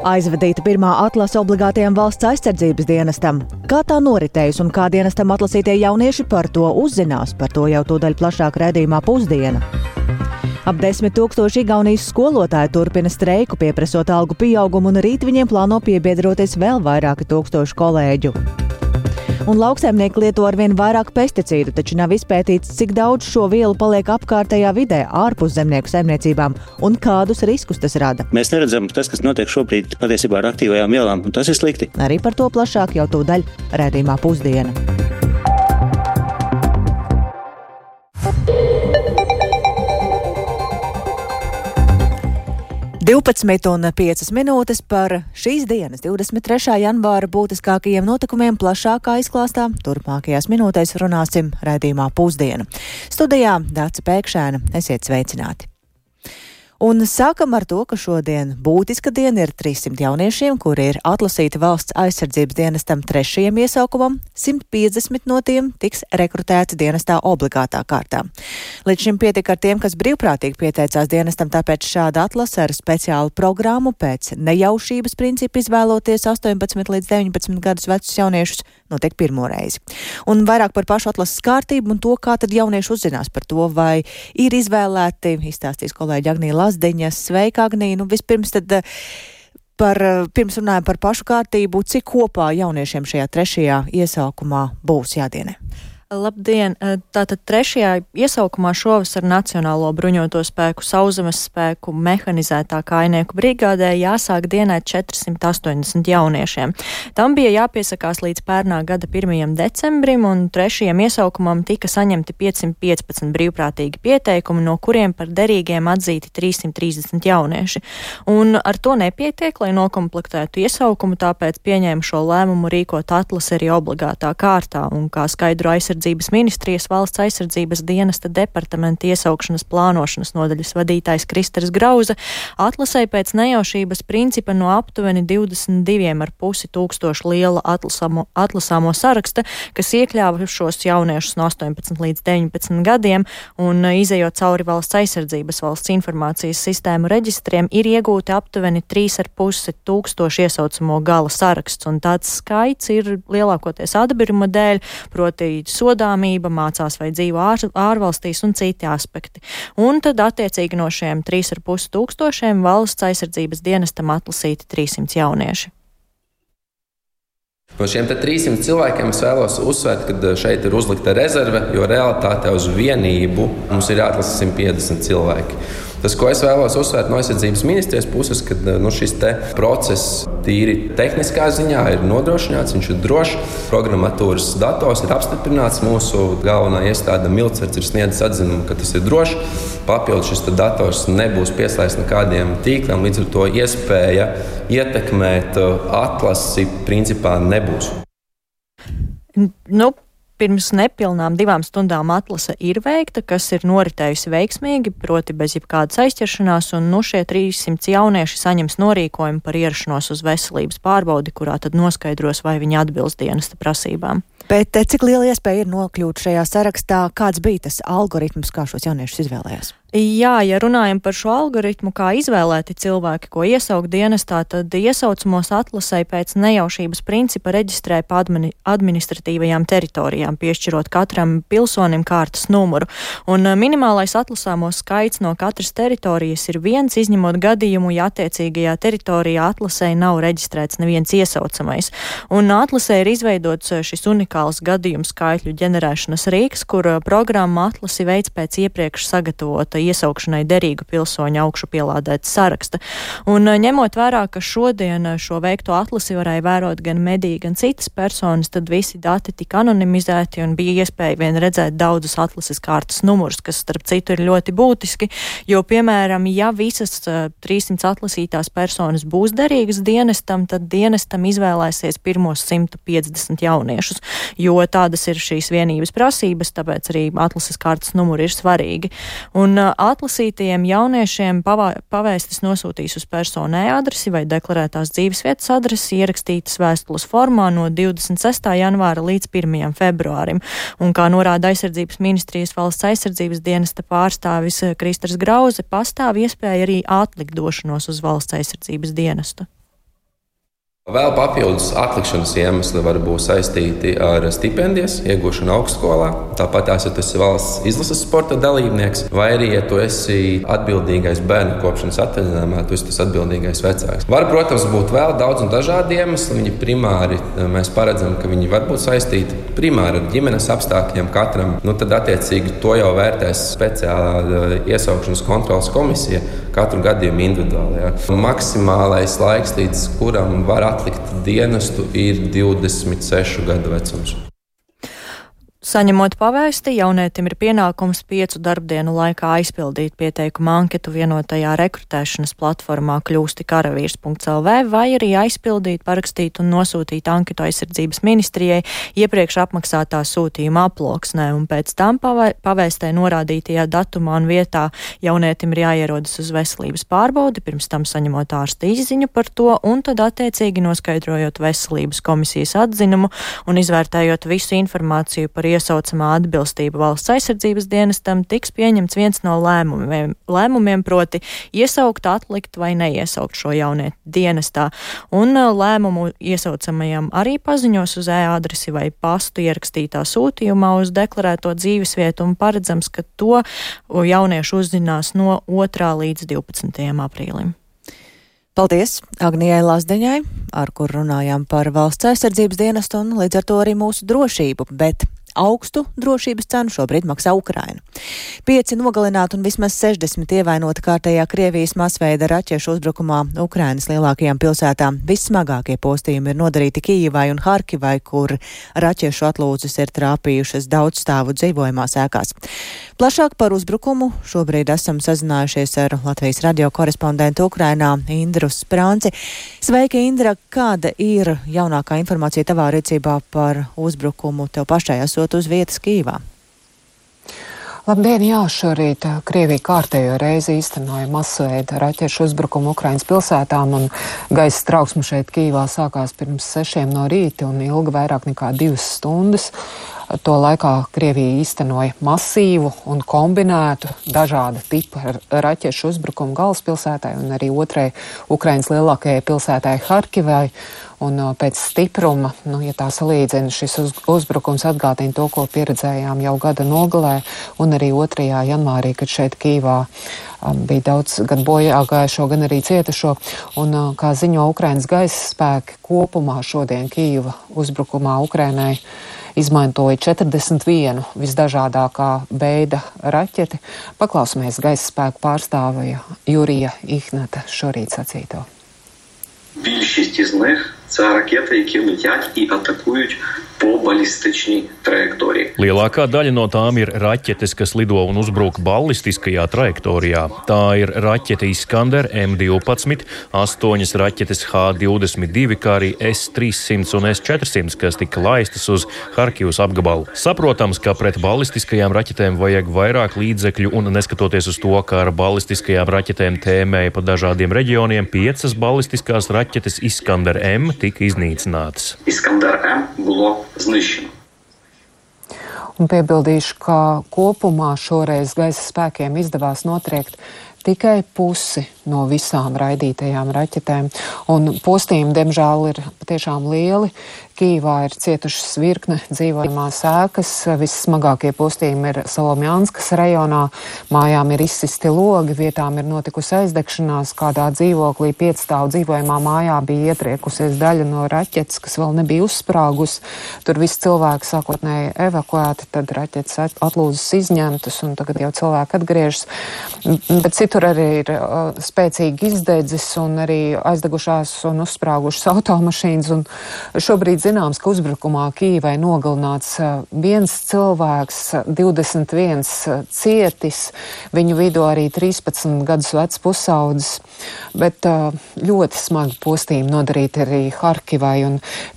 Aizvadīta pirmā atlase obligātajam valsts aizsardzības dienestam. Kā tā noritējusi un kā dienestam atlasītie jaunieši par to uzzinās, par to jau tūdaļ plašāk redzījumā pusdiena. Ap desmit tūkstoši Igaunijas skolotāji turpina streiku, pieprasot algu pieaugumu, un rīt viņiem plāno piebiedroties vēl vairāki tūkstoši kolēģu un lauksaimnieki lieto arvien vairāk pesticīdu, taču nav izpētīts, cik daudz šo vielu paliek apkārtējā vidē, ārpus zemnieku saimniecībām un kādus riskus tas rada. Mēs neredzam, tas, kas notiek šobrīd patiesībā ar aktīvajām vielām, un tas ir slikti. Arī par to plašāk jau tūdaļ redzījumā pusdiena. 12,5 minūtes par šīs dienas, 23. janvāra būtiskākajiem notikumiem plašākā izklāstā. Turpmākajās minūtēs runāsim raidījumā pusdiena. Studijā Dāca Pēkšēna, esiet sveicināti! Un sākam ar to, ka šodien būtiska diena ir 300 jauniešiem, kuri ir atlasīti valsts aizsardzības dienestam trešajam iesaukumam, 150 no tiem tiks rekrutēti dienestā obligātā kārtā. Līdz šim pietika ar tiem, kas brīvprātīgi pieteicās dienestam, tāpēc šāda atlase ar speciālu programmu pēc nejaušības principu izvēloties 18 līdz 19 gadus vecus jauniešus notiek pirmo reizi. Un vairāk par pašu atlases kārtību un to, kā tad jaunieši uzzinās par to, vai ir izvēlēti, izstāstīs kolēģi Agnija Lazdeņa. Sveika, Agnija! Nu, vispirms tad eh, par, eh, pirms runājam par pašu kārtību, cik kopā jauniešiem šajā trešajā iesaukumā būs jādienē? Labdien! Tātad trešajā iesaukumā šovasar Nacionālo bruņoto spēku sauzemes spēku mehanizētā kainieku brigādē jāsāk dienēt 480 jauniešiem. Tam bija jāpiesakās līdz pērnā gada 1. decembrim, un trešajam iesaukumam tika saņemti 515 brīvprātīgi pieteikumi, no kuriem par derīgiem atzīti 330 jaunieši. Un ar to nepietiek, lai nokomplektētu iesaukumu, tāpēc pieņēma šo lēmumu rīkot atlasi arī obligātā kārtā, un kā skaidru aizsardzību aizsardzības ministrijas valsts aizsardzības dienesta departamenta iesaukšanas plānošanas nodaļas vadītājs Kristers Grauza atlasē pēc nejaušības principa no aptuveni 22,5 tūkstošu liela atlasāmo, atlasāmo saraksta, kas iekļāva šos jauniešus no 18 līdz 19 gadiem un izējot cauri valsts aizsardzības valsts informācijas sistēmu reģistriem ir iegūti aptuveni 3,5 tūkstoši iesaucamo gala saraksts, un tāds skaits ir lielākoties atbiruma dēļ, proti sodāmība, mācās vai dzīvo ār, ārvalstīs un citi aspekti. Un tad attiecīgi no šiem 3,5 tūkstošiem valsts aizsardzības dienestam atlasīti 300 jaunieši. No šiem 300 cilvēkiem es vēlos uzsvērt, ka eh, šeit ir uzlikta rezerve, jo realitātē uz vienību mums ir jāatlasa 150 cilvēki. Tas, ko es vēlos uzsvērt no aizsardzības ministrijas puses, ka eh, nu, šis process tīri tehniskā ziņā ir nodrošināts, viņš ir drošs. Programmatūras dators ir apstiprināts. Mūsu galvenā iestāde Milcers ir sniedzis atzinumu, ka tas ir drošs. Papildus šis dators nebūs pieslēgts nekādiem tīkliem, līdz ar to iespēja ietekmēt eh, atlasi principā nebūs. Nu, Pirms nepilnām divām stundām atlase ir veikta, kas ir noritējusi veiksmīgi, proti bez jebkādas aizķeršanās, un nu šie 300 jaunieši saņems norīkojumu par ierašanos uz veselības pārbaudi, kurā tad noskaidros, vai viņi atbilst dienesta prasībām. Bet eh, cik liela iespēja ir nokļūt šajā sarakstā? Kāds bija tas algoritms, kā šos jauniešus izvēlējās? Jā, ja runājam par šo algoritmu, kā izvēlēti cilvēki, ko iesaukt dienestā, tad iesaucamos atlasē pēc nejaušības principa reģistrē pa admini administratīvajām teritorijām, piešķirot katram pilsonim kārtas numuru. Un minimālais atlasāmo skaits no katras teritorijas ir viens, izņemot gadījumu, ja attiecīgajā teritorijā atlasē nav reģistrēts neviens iesaucamais. Un atlasē ir izveidots šis unikāls gadījumu skaitļu ģenerēšanas rīks, kur programma atlasi veids pēc iepriekš sagatavota iesaukšanai derīgu pilsoņu augšu pielādēta saraksta. Un ņemot vērā, ka šodien šo veikto atlasi varēja vērot gan mediji, gan citas personas, tad visi dati tika anonimizēti un bija iespēja vien redzēt daudzus atlases kārtas numurus, kas starp citu ir ļoti būtiski, jo, piemēram, ja visas 300 eh, atlasītās personas būs derīgas dienestam, tad dienestam izvēlēsies pirmos 150 jauniešus, jo tādas ir šīs vienības prasības, tāpēc arī atlases kārtas numuri ir svarīgi. Un atlasītajiem jauniešiem pavā, pavēstis nosūtīs uz personu e-adresi vai deklarētās dzīvesvietas adresi ierakstītas vēstules formā no 26. janvāra līdz 1. februārim. Un kā norāda aizsardzības ministrijas valsts aizsardzības dienesta pārstāvis Kristers Grauze, pastāv iespēja arī atlikt došanos uz valsts aizsardzības dienestu. Vēl papildus atlikšanas iemesli var būt saistīti ar stipendijas iegūšanu augstskolā. Tāpat tās, ja tu esi valsts izlases sporta dalībnieks, vai arī, ja tu esi atbildīgais bērnu kopšanas atvaļinājumā, tu esi tas atbildīgais vecāks. Var, protams, būt vēl daudz un dažādi iemesli. Viņi primāri mēs paredzam, ka viņi var būt saistīti primāri ar ģimenes apstākļiem katram. Nu, tad, attiecīgi, to jau vērtēs speciālā iesaukšanas kontrolas komisija katru gadījumu individuāli. Ja. Maksimālais laiks, līdz kuram var atlikt dienestu, ir 26 gadu vecums. Saņemot pavēsti, jaunietim ir pienākums piecu darbdienu laikā aizpildīt pieteikumu anketu vienotajā rekrutēšanas platformā kļūsti karavīrs.lv vai arī aizpildīt, parakstīt un nosūtīt anketu aizsardzības ministrijai iepriekš apmaksātā sūtījuma aploksnē, un pēc tam pavēstē norādītajā datumā un vietā. Jaunietim ir jāierodas uz veselības pārbaudi, pirms tam saņemot ārsta izziņu par to, un tad attiecīgi noskaidrojot veselības komisijas atzinumu un izvērtējot visu informāciju par iesaucamā atbilstība valsts aizsardzības dienestam, tiks pieņemts viens no lēmumiem, lēmumiem proti iesaukt, atlikt vai neiesaukt šo jaunieti dienestā. Un uh, lēmumu iesaucamajam arī paziņos uz e-adresi vai pastu ierakstītā sūtījumā uz deklarēto dzīvesvietu un paredzams, ka to jaunieši uzzinās no 2. līdz 12. aprīlim. Paldies Agnijai Lazdeņai, ar kur runājām par valsts aizsardzības dienestu un līdz ar to arī mūsu drošību, bet Augstu drošības cenu šobrīd maksā Ukraina. Pieci nogalināti un vismaz 60 ievainoti kārtējā Krievijas masveida raķešu uzbrukumā Ukrainas lielākajām pilsētām. Vissmagākie postījumi ir nodarīti Kijivai un Harkivai, kur raķešu atlūzas ir trāpījušas daudz stāvu dzīvojumās ēkās. Plašāk par uzbrukumu šobrīd esam sazinājušies ar Latvijas radio korespondentu Ukrainā Indru Sprānci. Sveika, Indra! Kāda ir jaunākā informācija tavā rīcībā par uzbrukumu tev pašai esot? uz vietas Kīvā. Labdien, jā, šorīt uh, Krievija kārtējo reizi īstenoja masveida raķešu uzbrukumu Ukrainas pilsētām, un gaisa trauksme šeit Kīvā sākās pirms sešiem no rīta un ilga vairāk nekā divas stundas. To laikā Krievija īstenoja masīvu un kombinētu dažāda tipa raķešu uzbrukumu galvaspilsētai un arī otrai Ukrainas lielākajai pilsētai Harkivai. Un pēc stipruma, nu, ja tā salīdzina, šis uz, uzbrukums atgādina to, ko pieredzējām jau gada nogalē un arī 2. janvārī, kad šeit Kīvā um, bija daudz gan bojā gājušo, gan arī cietušo. Un, uh, kā ziņo Ukrainas gaisa spēki, kopumā šodien Kīva uzbrukumā Ukrainai izmantoja 41 visdažādākā veida raķeti. Paklausīsimies gaisa spēku pārstāvja Jurija Ihnata šorīt sacīto. Більшість із них це ракети, які летять і атакують по balistичnій trajektorija. Lielākā daļa no tām ir raķetes, kas lido un uzbruk ballistiskajā trajektorijā. Tā ir raķete Iskander M12, astoņas raķetes H22, kā arī S300 un S400, kas tika laistas uz Harkivas apgabalu. Saprotams, ka pret ballistiskajām raķetēm vajag vairāk līdzekļu, un neskatoties uz to, ka ar ballistiskajām raķetēm tēmēja pa dažādiem reģioniem, piecas ballistiskās raķetes Iskander M tika iznīcinātas. Iskander M было знищено. Un piebildīšu, ka kopumā šoreiz gaisa spēkiem izdevās notriekt tikai pusi no visām raidītajām raķetēm. Un postījumi, diemžēl, ir patiešām lieli. Kīvā ir cietušas virkne dzīvojamās ēkas. Vissmagākie postījumi ir Salomjānskas rajonā. Mājām ir izsisti logi, vietām ir notikusi aizdegšanās. Kādā dzīvoklī piecstāv dzīvojamā mājā bija ietriekusies daļa no raķetes, kas vēl nebija uzsprāgus. Tur viss cilvēki sākotnēji evakuēti, tad raķetes atlūzas izņemtas un tagad jau cilvēki atgriežas. Bet citur arī ir uh, spēcīgi izdedzis un arī aizdegušās un uzsprāgušas automašīnas. Un šobrīd zināms, ka uzbrukumā Kīvai nogalināts viens cilvēks, 21 cietis, viņu vidū arī 13 gadus vecs pusaudzis, bet ļoti smagi postījumi nodarīti arī Harkivai,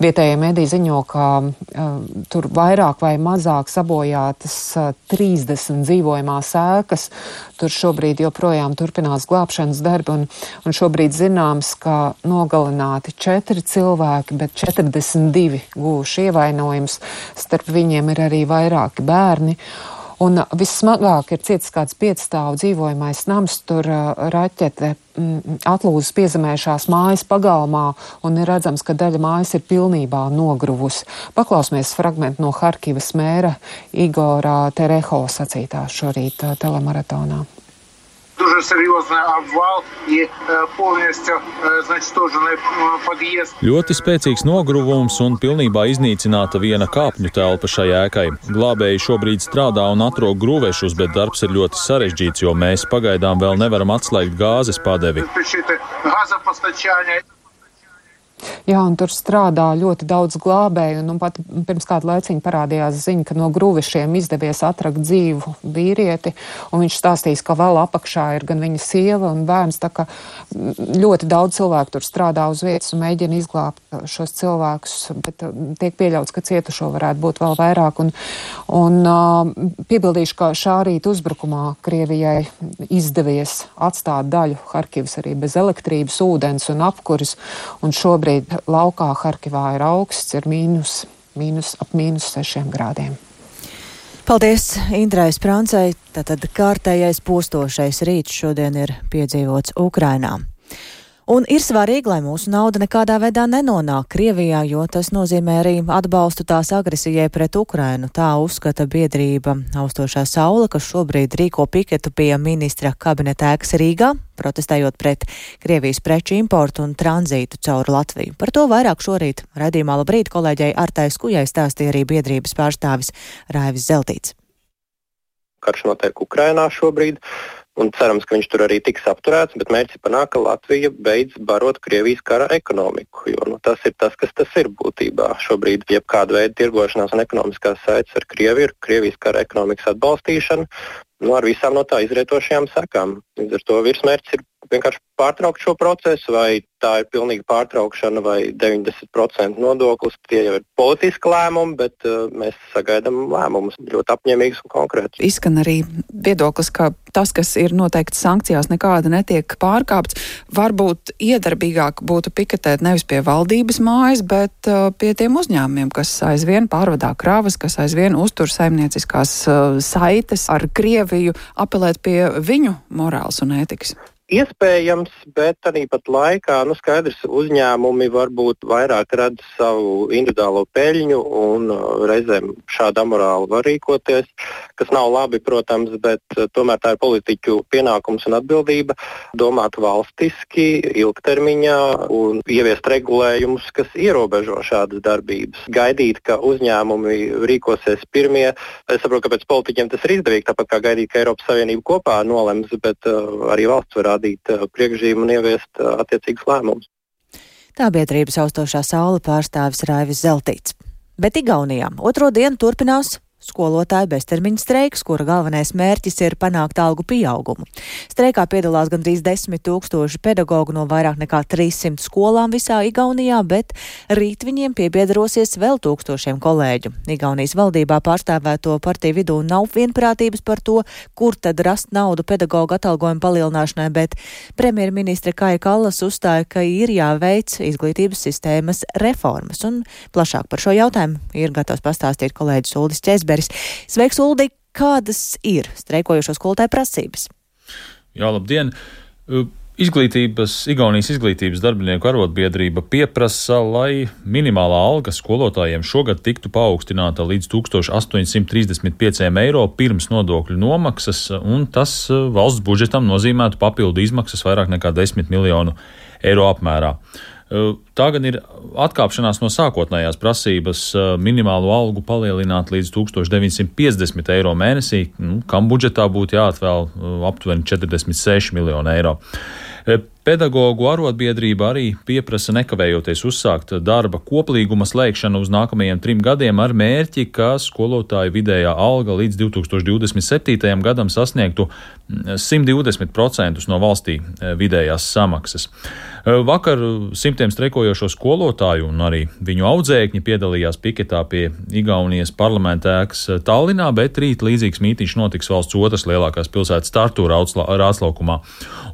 vietējie mediji ziņo, ka uh, tur vairāk vai mazāk sabojātas uh, 30 dzīvojamās ēkas, tur šobrīd joprojām turpinās glābšanas darbi, un, un šobrīd zināms, ka nogalināti četri cilvēki, bet 42 divi guvuši ievainojums, starp viņiem ir arī vairāki bērni. Un vissmagāk ir cietis kāds piecstāvu dzīvojamais nams, tur raķete mm, atlūzas piezemējušās mājas pagalmā, un ir redzams, ka daļa mājas ir pilnībā nogruvusi. Paklausīsimies fragment no Harkivas mēra Igora Tereho sacītā šorīt telemaratonā Дуже серйозний обвал і повністю знешкоджений під'їзд. Ļoti spēcīgs nogruvums un pilnībā iznīcināta viena kāpņu telpa šai ēkai. Glābēji šobrīd strādā un atrod grūvešus, bet darbs ir ļoti sarežģīts, jo mēs pagaidām vēl nevaram atslēgt gāzes padevi. Jā, un tur strādā ļoti daudz glābēju. Un, un pat pirms kāda laiciņa parādījās ziņa, ka no grūvišiem izdevies atrakt dzīvu vīrieti. Viņš stāstīs, ka vēl apakšā ir gan viņa sieva un bērns. Tā kā ļoti daudz cilvēku tur strādā uz vietas un mēģina izglābt šos cilvēkus. Bet tiek pieļauts, ka cietušo varētu būt vēl vairāk. Un, un uh, piebildīšu, ka šā rīta uzbrukumā Krievijai izdevies atstāt daļu Harkivas arī bez elektrības, ūdens un apkuris. Un šobrīd Šobrīd laukā Harkivā ir augsts, ir mīnus, mīnus ap mīnus sešiem grādiem. Paldies Indrai Sprancei. Tātad kārtējais postošais rīts šodien ir piedzīvots Ukrainā. Un ir svarīgi, lai mūsu nauda nekādā veidā nenonāk Krievijā, jo tas nozīmē arī atbalstu tās agresijai pret Ukrainu. Tā uzskata biedrība Austošā saula, kas šobrīd rīko piketu pie ministra kabineta ēkas Rīgā, protestējot pret Krievijas preču importu un tranzītu caur Latviju. Par to vairāk šorīt raidījumā labrīt kolēģei Artai Skujai stāstīja arī biedrības pārstāvis Raivis Zeltīts. Karš notiek Ukrainā šobrīd. Un cerams, ka viņš tur arī tiks apturēts, bet mērķis ir panākt, ka Latvija beidz barot Krievijas kara ekonomiku. Jo nu, tas ir tas, kas tas ir būtībā. Šobrīd jebkāda veida tirgošanās un ekonomiskās saites ar Krieviju ir Krievijas kara ekonomikas atbalstīšana nu, ar visām no tā izrietošajām sekām. Līdz ar to virsmērķis ir vienkārši pārtraukt šo procesu, vai tā ir pilnīga pārtraukšana vai 90% nodoklis. Tie jau ir politiski lēmumi, bet uh, mēs sagaidām lēmumus ļoti apņēmīgus un konkrētus. Izskan arī viedoklis, ka tas, kas ir noteikti sankcijās, nekāda netiek pārkāpts. Varbūt iedarbīgāk būtu piketēt nevis pie valdības mājas, bet uh, pie tiem uzņēmumiem, kas aizvien pārvadā kravas, kas aizvien uztur saimnieciskās uh, saites ar Krieviju, apelēt pie viņu morāls un ētikas. Iespējams, bet arī pat laikā nu, skaidrs, uzņēmumi varbūt vairāk redz savu individuālo peļņu un uh, reizēm šāda amorāli var rīkoties, kas nav labi, protams, bet uh, tomēr tā ir politiķu pienākums un atbildība domāt valstiski, ilgtermiņā un ieviest regulējumus, kas ierobežo šādas darbības. Gaidīt, ka uzņēmumi rīkosies pirmie, es saprotu, ka pēc politiķiem tas ir izdevīgi, tāpat kā gaidīt, ka Eiropas Savienība kopā nolems, bet uh, arī valsts var rādīt uh, priekšzīmu un ieviest attiecīgus lēmumus. Tā biedrības austošā saule pārstāvis Raivis Zeltīts. Bet Igaunijā otro dienu turpinās skolotāju beztermiņa streiks, kura galvenais mērķis ir panākt algu pieaugumu. Streikā piedalās gandrīz 10 tūkstoši pedagoģu no vairāk nekā 300 skolām visā Igaunijā, bet rīt viņiem piebiedrosies vēl tūkstošiem kolēģu. Igaunijas valdībā pārstāvēto partiju vidū nav vienprātības par to, kur tad rast naudu pedagoģu atalgojumu palielināšanai, bet premjerministra Kaja Kallas uzstāja, ka ir jāveic izglītības sistēmas reformas, un plašāk par šo jautājumu ir gatavs pastāstīt kolēģis Uldis Česbergs. Česberis. Sveiks, Uldi! Kādas ir streikojošo skolotāju prasības? Jā, labdien! Izglītības, Igaunijas izglītības darbinieku arotbiedrība pieprasa, lai minimālā alga skolotājiem šogad tiktu paaugstināta līdz 1835 eiro pirms nodokļu nomaksas, un tas valsts budžetam nozīmētu papildu izmaksas vairāk nekā 10 miljonu eiro apmērā. Tā gan ir atkāpšanās no sākotnējās prasības minimālo algu palielināt līdz 1950 eiro mēnesī, nu, kam budžetā būtu jāatvēl aptuveni 46 miljoni eiro. Pedagoģu arotbiedrība arī pieprasa nekavējoties uzsākt darba koplīguma slēgšanu uz nākamajiem trim gadiem ar mērķi, ka skolotāju vidējā alga līdz 2027. gadam sasniegtu 120% no valstī vidējās samaksas. Vakar simtiem streikojošo skolotāju un arī viņu audzēkņi piedalījās piketā pie Igaunijas parlamenta ēkas Tallinā, bet rīt līdzīgs mītīņš notiks valsts otras lielākās pilsētas Tartu Rātslaukumā.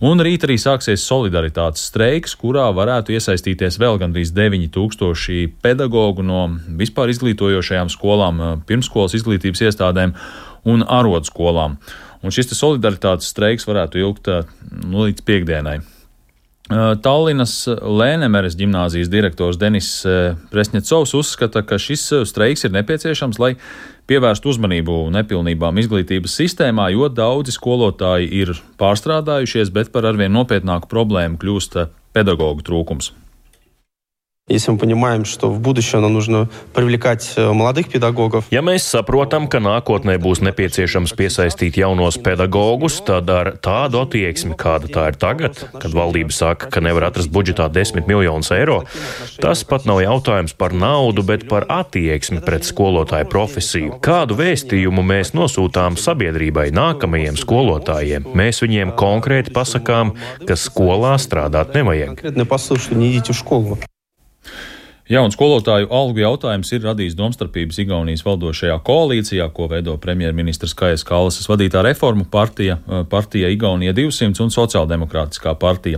Un rīt arī sāksies solidaritātes streiks, kurā varētu iesaistīties vēl gandrīz 9000 pedagoģu no vispār izglītojošajām skolām, pirmskolas izglītības iestādēm un arodskolām. Un šis solidaritātes streiks varētu ilgt nu, līdz piekdienai. Tallinas Lēnemeres gimnāzijas direktors Denis Presņecovs uzskata, ka šis streiks ir nepieciešams, lai pievērstu uzmanību nepilnībām izglītības sistēmā, jo daudzi skolotāji ir pārstrādājušies, bet par arvien nopietnāku problēmu kļūst pedagoģu trūkums. Если мы понимаем, что в будущем нам нужно привлекать э, молодых педагогов. Ja mēs saprotam, ka nākotnē būs nepieciešams piesaistīt jaunos pedagogus, tad ar tādu attieksmi, kāda tā ir tagad, kad valdība saka, ka nevar atrast budžetā 10 miljonus eiro, tas pat nav jautājums par naudu, bet par attieksmi pret skolotāju profesiju. Kādu vēstījumu mēs nosūtām sabiedrībai nākamajiem skolotājiem? Mēs viņiem konkrēti pasakām, ka skolā strādāt nevajag. Jā, un skolotāju algu jautājums ir radījis domstarpības Igaunijas valdošajā koalīcijā, ko veido premjerministrs Kajas Kalasas vadītā reformu partija, eh, partija Igaunija 200 un Sociāldemokrātiskā partija.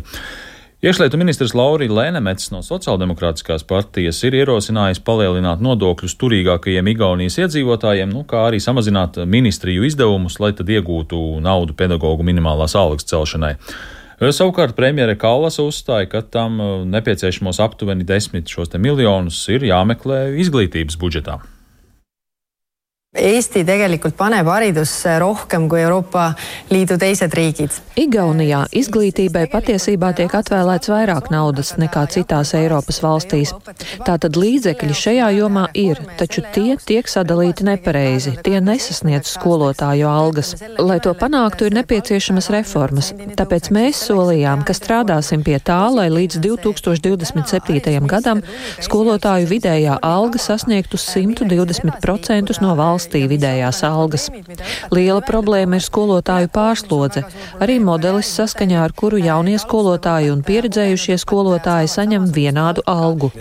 Iekšlietu ministrs Laurija Lēnemets no Sociāldemokrātiskās partijas ir ierosinājis palielināt nodokļus turīgākajiem Igaunijas iedzīvotājiem, nu, kā arī samazināt ministriju izdevumus, lai tad iegūtu naudu pedagoģu minimālās algas celšanai. Savukārt premjere Kallas uzstāja, ka tam uh, nepieciešamos aptuveni desmit šos miljonus ir jāmeklē izglītības budžetā. Eesti tegelikult paneb haridusse rohkem kui Euroopa Liidu teised riigid. Igaunijā izglītībai patiesībā tiek atvēlēts vairāk naudas nekā citās Eiropas valstīs. Tātad līdzekļi šajā jomā ir, taču tie tiek sadalīti nepareizi, tie nesasniedz skolotāju algas. Lai to panāktu, ir nepieciešamas reformas, tāpēc mēs solījām, ka strādāsim pie tā, lai līdz 2027. gadam skolotāju vidējā alga sasniegtu 120% no valsts valstī vidējās algas. Liela problēma ir skolotāju pārslodze, arī modelis saskaņā ar kuru jaunie skolotāji un pieredzējušie skolotāji saņem vienādu algu.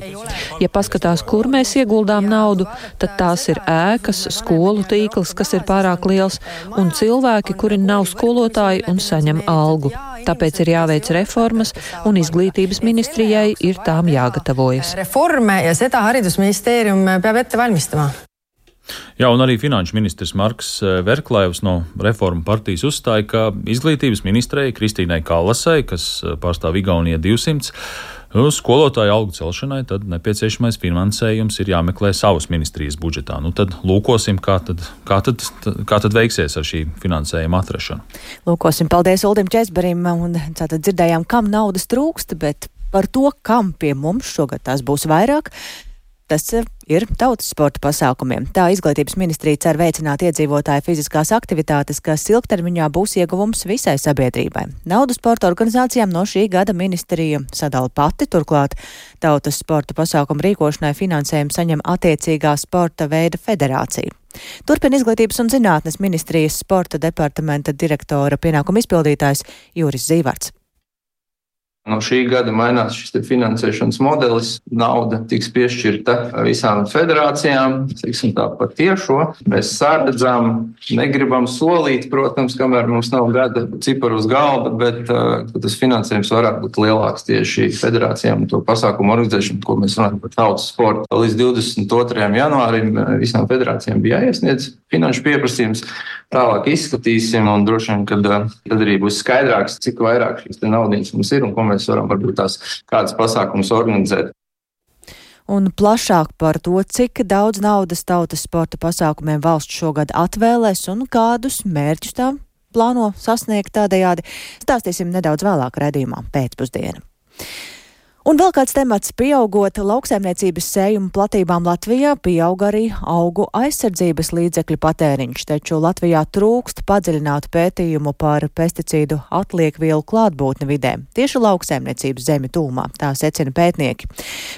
Ja paskatās, kur mēs ieguldām naudu, tad tās ir ēkas, skolu tīkls, kas ir pārāk liels, un cilvēki, kuri nav skolotāji un saņem algu. Tāpēc ir jāveic reformas, un izglītības ministrijai ir tām jāgatavojas. Reforme ja seda haridusministeerium peab ette valmistama. Jā, un arī finanšu ministrs Marks eh, Verklājs no Reformu partijas uzstāja, ka izglītības ministrei Kristīnai Kallasai, kas eh, pārstāv Igaunija 200, Uz skolotāju algu celšanai tad nepieciešamais finansējums ir jāmeklē savas ministrijas budžetā. Nu, tad lūkosim, kā tad, kā, tad, kā tad veiksies ar šī finansējuma atrašanu. Lūkosim, paldies Uldim Česberim, un tātad dzirdējām, kam naudas trūkst, bet par to, kam pie mums šogad tās būs vairāk. Tas eh, ir tautas sporta pasākumiem. Tā izglītības ministrija cer veicināt iedzīvotāju fiziskās aktivitātes, kas ilgtermiņā būs ieguvums visai sabiedrībai. Naudu sporta organizācijām no šī gada ministrija sadala pati, turklāt tautas sporta pasākumu rīkošanai finansējumu saņem attiecīgā sporta veida federācija. Turpina izglītības un zinātnes ministrijas sporta departamenta direktora pienākuma izpildītājs Jūris Zīvārds. No šī gada mainās šis finansēšanas modelis. Nauda tiks piešķirta visām federācijām, tiksim tā pa tiešo. Mēs sāredzam, negribam solīt, protams, kamēr mums nav gada ciparu uz galda, bet uh, tas finansējums varētu būt lielāks tieši federācijām un to pasākumu organizēšanu, ko mēs runājam par tautas sportu. Līdz 22. janvārim visām federācijām bija jāiesniedz finanšu pieprasījums. Tālāk izskatīsim, un droši vien, kad tad arī būs skaidrāks, cik vairāk šīs naudas mums ir un ko mēs varam varbūt tās kādas pasākumus organizēt. Un plašāk par to, cik daudz naudas tautas sporta pasākumiem valsts šogad atvēlēs un kādus mērķus tām plāno sasniegt tādējādi, stāstīsim nedaudz vēlāk redzījumā pēcpusdienā. Un vēl kāds temats - pieaugot lauksaimniecības sējumu platībām Latvijā, pieaug arī augu aizsardzības līdzekļu patēriņš, taču Latvijā trūkst padziļinātu pētījumu par pesticīdu atliekvielu klātbūtni vidē, tieši lauksaimniecības zemi tūmā, tā secina pētnieki.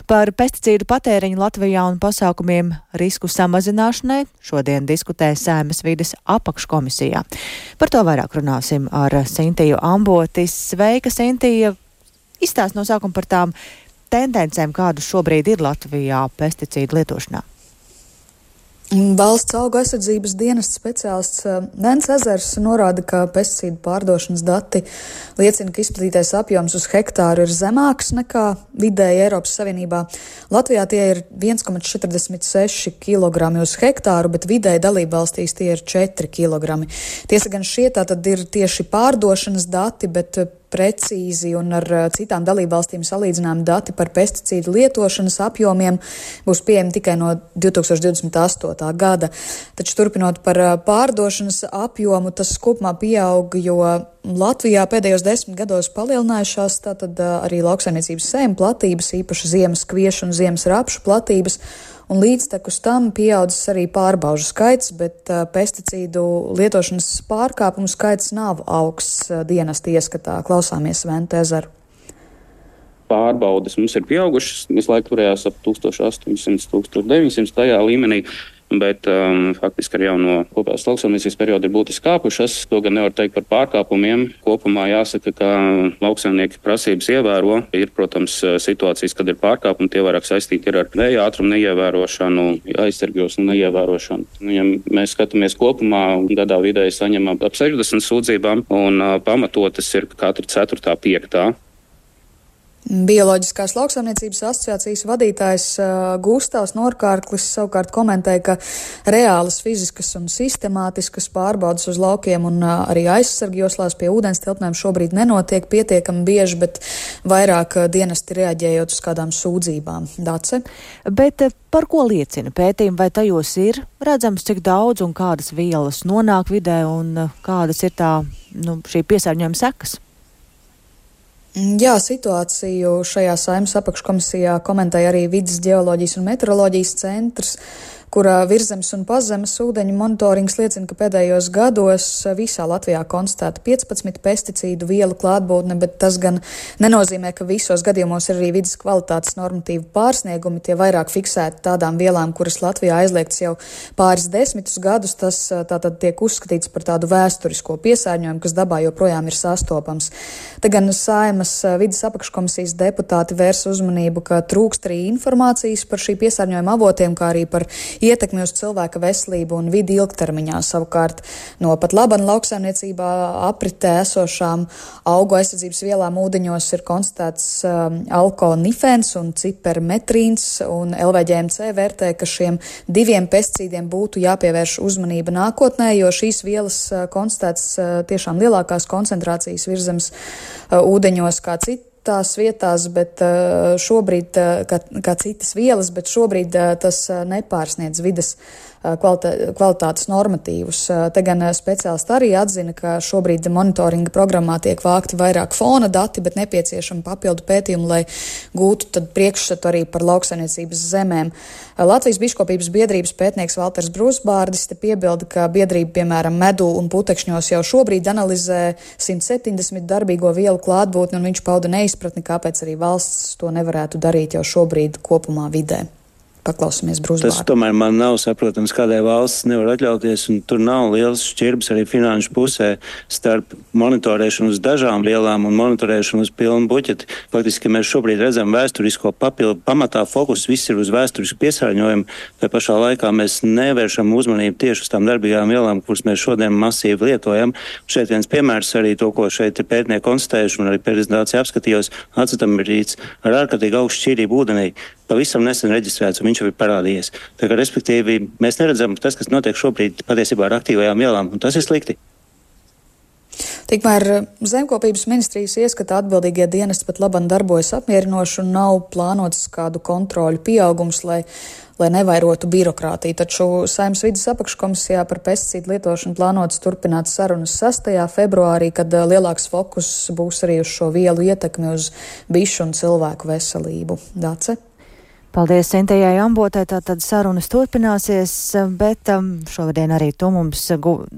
Par pesticīdu patēriņu Latvijā un pasākumiem risku samazināšanai šodien diskutē Sēmas vides apakškomisijā. Par to vairāk runāsim ar Sintiju Ambotis. Sveika, Sintija! Izstāst no sākuma par tām tendencēm, kādas šobrīd ir Latvijā pesticīdu lietošanā. Valsts auga aizsardzības dienas speciālists eh, Nens Ezers norāda, ka pesticīdu pārdošanas dati liecina, ka izplatītais apjoms uz hektāru ir zemāks nekā vidēji Eiropas Savienībā. Latvijā tie ir 1,46 kg uz hektāru, bet vidēji dalībvalstīs tie ir 4 kg. Tiesa gan šie tātad ir tieši pārdošanas dati, bet precīzi un ar citām dalībvalstīm salīdzinām dati par pesticīdu lietošanas apjomiem būs pieejami tikai no 2028. gada. Taču turpinot par pārdošanas apjomu, tas kopumā pieaug, jo Latvijā pēdējos desmit gados palielinājušās tātad arī lauksainiecības sēmu platības, īpaši ziemas kviešu un ziemas rapšu platības un līdztekus tam pieaudzis arī pārbaužu skaits, bet pesticīdu lietošanas pārkāpumu skaits nav augsts dienas ieskatā. Klausāmies Ventu ezeru. Pārbaudes mums ir pieaugušas, visu laiku turējās ap 1800, 1900 tajā līmenī bet um, faktiski ar jauno kopējās lauksaimniecības periodu ir būtiski kāpušas. To gan nevar teikt par pārkāpumiem. Kopumā jāsaka, ka lauksaimnieki prasības ievēro. Ir, protams, situācijas, kad ir pārkāpumi, tie vairāk saistīti ar vēja ātrumu neievērošanu, aizsargos neievērošanu. Nu, ja mēs skatāmies kopumā, gadā vidēji saņemam ap 60 sūdzībām, un uh, pamatotas ir katra 4. 5. Bioloģiskās lauksaimniecības asociācijas vadītājs uh, Gustavs Norkārklis savukārt komentēja, ka reālas fiziskas un sistemātiskas pārbaudas uz laukiem un uh, arī aizsargjoslās pie ūdens telpnēm šobrīd nenotiek pietiekami bieži, bet vairāk uh, dienesti reaģējot uz kādām sūdzībām. Dace? Bet par ko liecina pētījumi, vai tajos ir redzams, cik daudz un kādas vielas nonāk vidē un kādas ir tā, nu, šī piesārņojuma sekas? Mm, jā, situāciju šajā saimnes apakškomisijā komentēja arī Vides geoloģijas un meteoroloģijas centrs kurā virzemes un pazemes ūdeņu monitorings liecina, ka pēdējos gados visā Latvijā konstatēta 15 pesticīdu vielu klātbūtne, bet tas gan nenozīmē, ka visos gadījumos ir arī vidas kvalitātes normatīvu pārsniegumi. Tie vairāk fiksēti tādām vielām, kuras Latvijā aizliegts jau pāris desmitus gadus. Tas tātad tiek uzskatīts par tādu vēsturisko piesārņojumu, kas dabā joprojām ir sastopams. Te gan saimas vidas apakškomisijas deputāti vērs uzmanību, ka trūkst arī informācijas par šī piesārņojuma avotiem, kā arī par ietekmi uz cilvēka veselību un vidi ilgtermiņā. Savukārt no pat laban lauksaimniecībā apritē esošām augu aizsardzības vielām ūdeņos ir konstatēts um, alkonifens un cipermetrīns, un LVģMC vērtē, ka šiem diviem pesticīdiem būtu jāpievērš uzmanība nākotnē, jo šīs vielas uh, konstatēts uh, tiešām lielākās koncentrācijas virzemes uh, ūdeņos kā citi tās vietās, bet uh, šobrīd, uh, kā, kā citas vielas, bet šobrīd uh, tas nepārsniedz vidas kvalitā, kvalitātes normatīvus. Te gan speciālisti arī atzina, ka šobrīd monitoringa programmā tiek vākti vairāk fona dati, bet nepieciešama papildu pētījumu, lai gūtu priekšstatu arī par lauksainiecības zemēm. Latvijas biškopības biedrības pētnieks Valters Brūsbārdis te piebilda, ka biedrība, piemēram, medu un putekšņos jau šobrīd analizē 170 darbīgo vielu klātbūtni, un viņš pauda neizpratni, kāpēc arī valsts to nevarētu darīt jau šobrīd kopumā vidē. Paklausāmies Brūsbārdu. Tas tomēr man nav saprotams, kādai valsts nevar atļauties, un tur nav liels šķirbs arī finanšu pusē starp monitorēšanu uz dažām vielām un monitorēšanu uz pilnu buķeti. Faktiski mēs šobrīd redzam vēsturisko papildu pamatā fokus viss ir uz vēsturisku piesārņojumu, tai pašā laikā mēs nevēršam uzmanību tieši uz tām darbīgām vielām, kuras mēs šodien masīvi lietojam. Šeit viens piemērs arī to, ko šeit ir pētnieki konstatējuši un arī prezentācija apskatījos, acetamīrīts ar ārkārtīgi augstu šķīrību ūdenī pavisam nesen reģistrēts, viņš jau ir parādījies. Tā kā, respektīvi, mēs neredzam tas, kas notiek šobrīd patiesībā ar aktīvajām vielām, un tas ir slikti. Tikmēr zemkopības ministrijas ieskata atbildīgie dienesti pat labam darbojas apmierinoši un nav plānots kādu kontroļu pieaugums, lai, lai nevairotu birokrātiju. Taču Saimnes vidas apakškomisijā par pesticīdu lietošanu plānots turpināt sarunas 6. februārī, kad eh, lielāks fokus būs arī uz šo vielu ietekmi uz bišu un cilvēku veselību. Dace? Paldies Sintējai Ambotē, tātad sarunas turpināsies, bet um, šovadien arī tu mums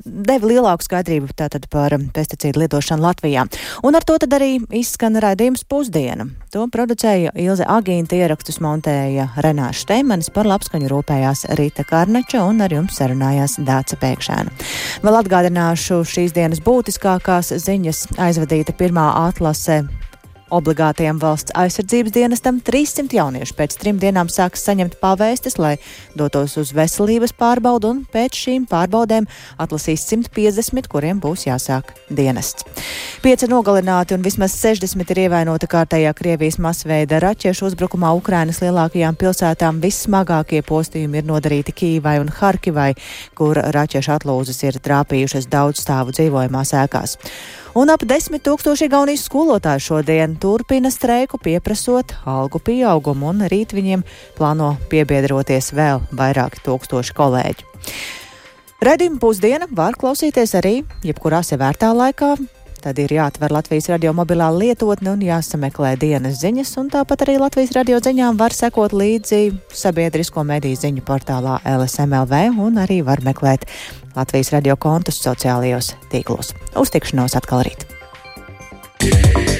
deva lielāku skaidrību tātad par pesticīdu lietošanu Latvijā. Un ar to tad arī izskan raidījums pusdiena. To producēja Ilze Agīnta, ierakstus montēja Renāša Steimanis, par labskaņu rūpējās Rīta Karneča un ar jums sarunājās Dāca Pēkšēna. Vēl atgādināšu šīs dienas būtiskākās ziņas aizvadīta pirmā atlase Obligātajam valsts aizsardzības dienestam 300 jauniešu pēc trim dienām sāks saņemt pavēstis, lai dotos uz veselības pārbaudu, un pēc šīm pārbaudēm atlasīs 150, kuriem būs jāsāk dienests. Pieci nogalināti un vismaz 60 ir ievainoti kārtējā Krievijas masveida raķešu uzbrukumā Ukrainas lielākajām pilsētām. Vissmagākie postījumi ir nodarīti Kīvai un Harkivai, kur raķešu atlūzas ir trāpījušas daudz stāvu dzīvojamās ēkās. Un ap desmit tūkstoši Igaunijas skolotāju šodien turpina streiku pieprasot algu pieaugumu, un rīt viņiem plāno piebiedroties vēl vairāki tūkstoši kolēģi. Redījuma pusdiena var klausīties arī jebkurā sevērtā laikā, tad ir jāatver Latvijas radio mobilā lietotne un jāsameklē dienas ziņas, un tāpat arī Latvijas radio ziņām var sekot līdzi sabiedrisko mediju ziņu portālā LSMLV un arī var meklēt Latvijas radio kontus sociālajos tīklos. Uz tikšanos atkal rīt! Yeah.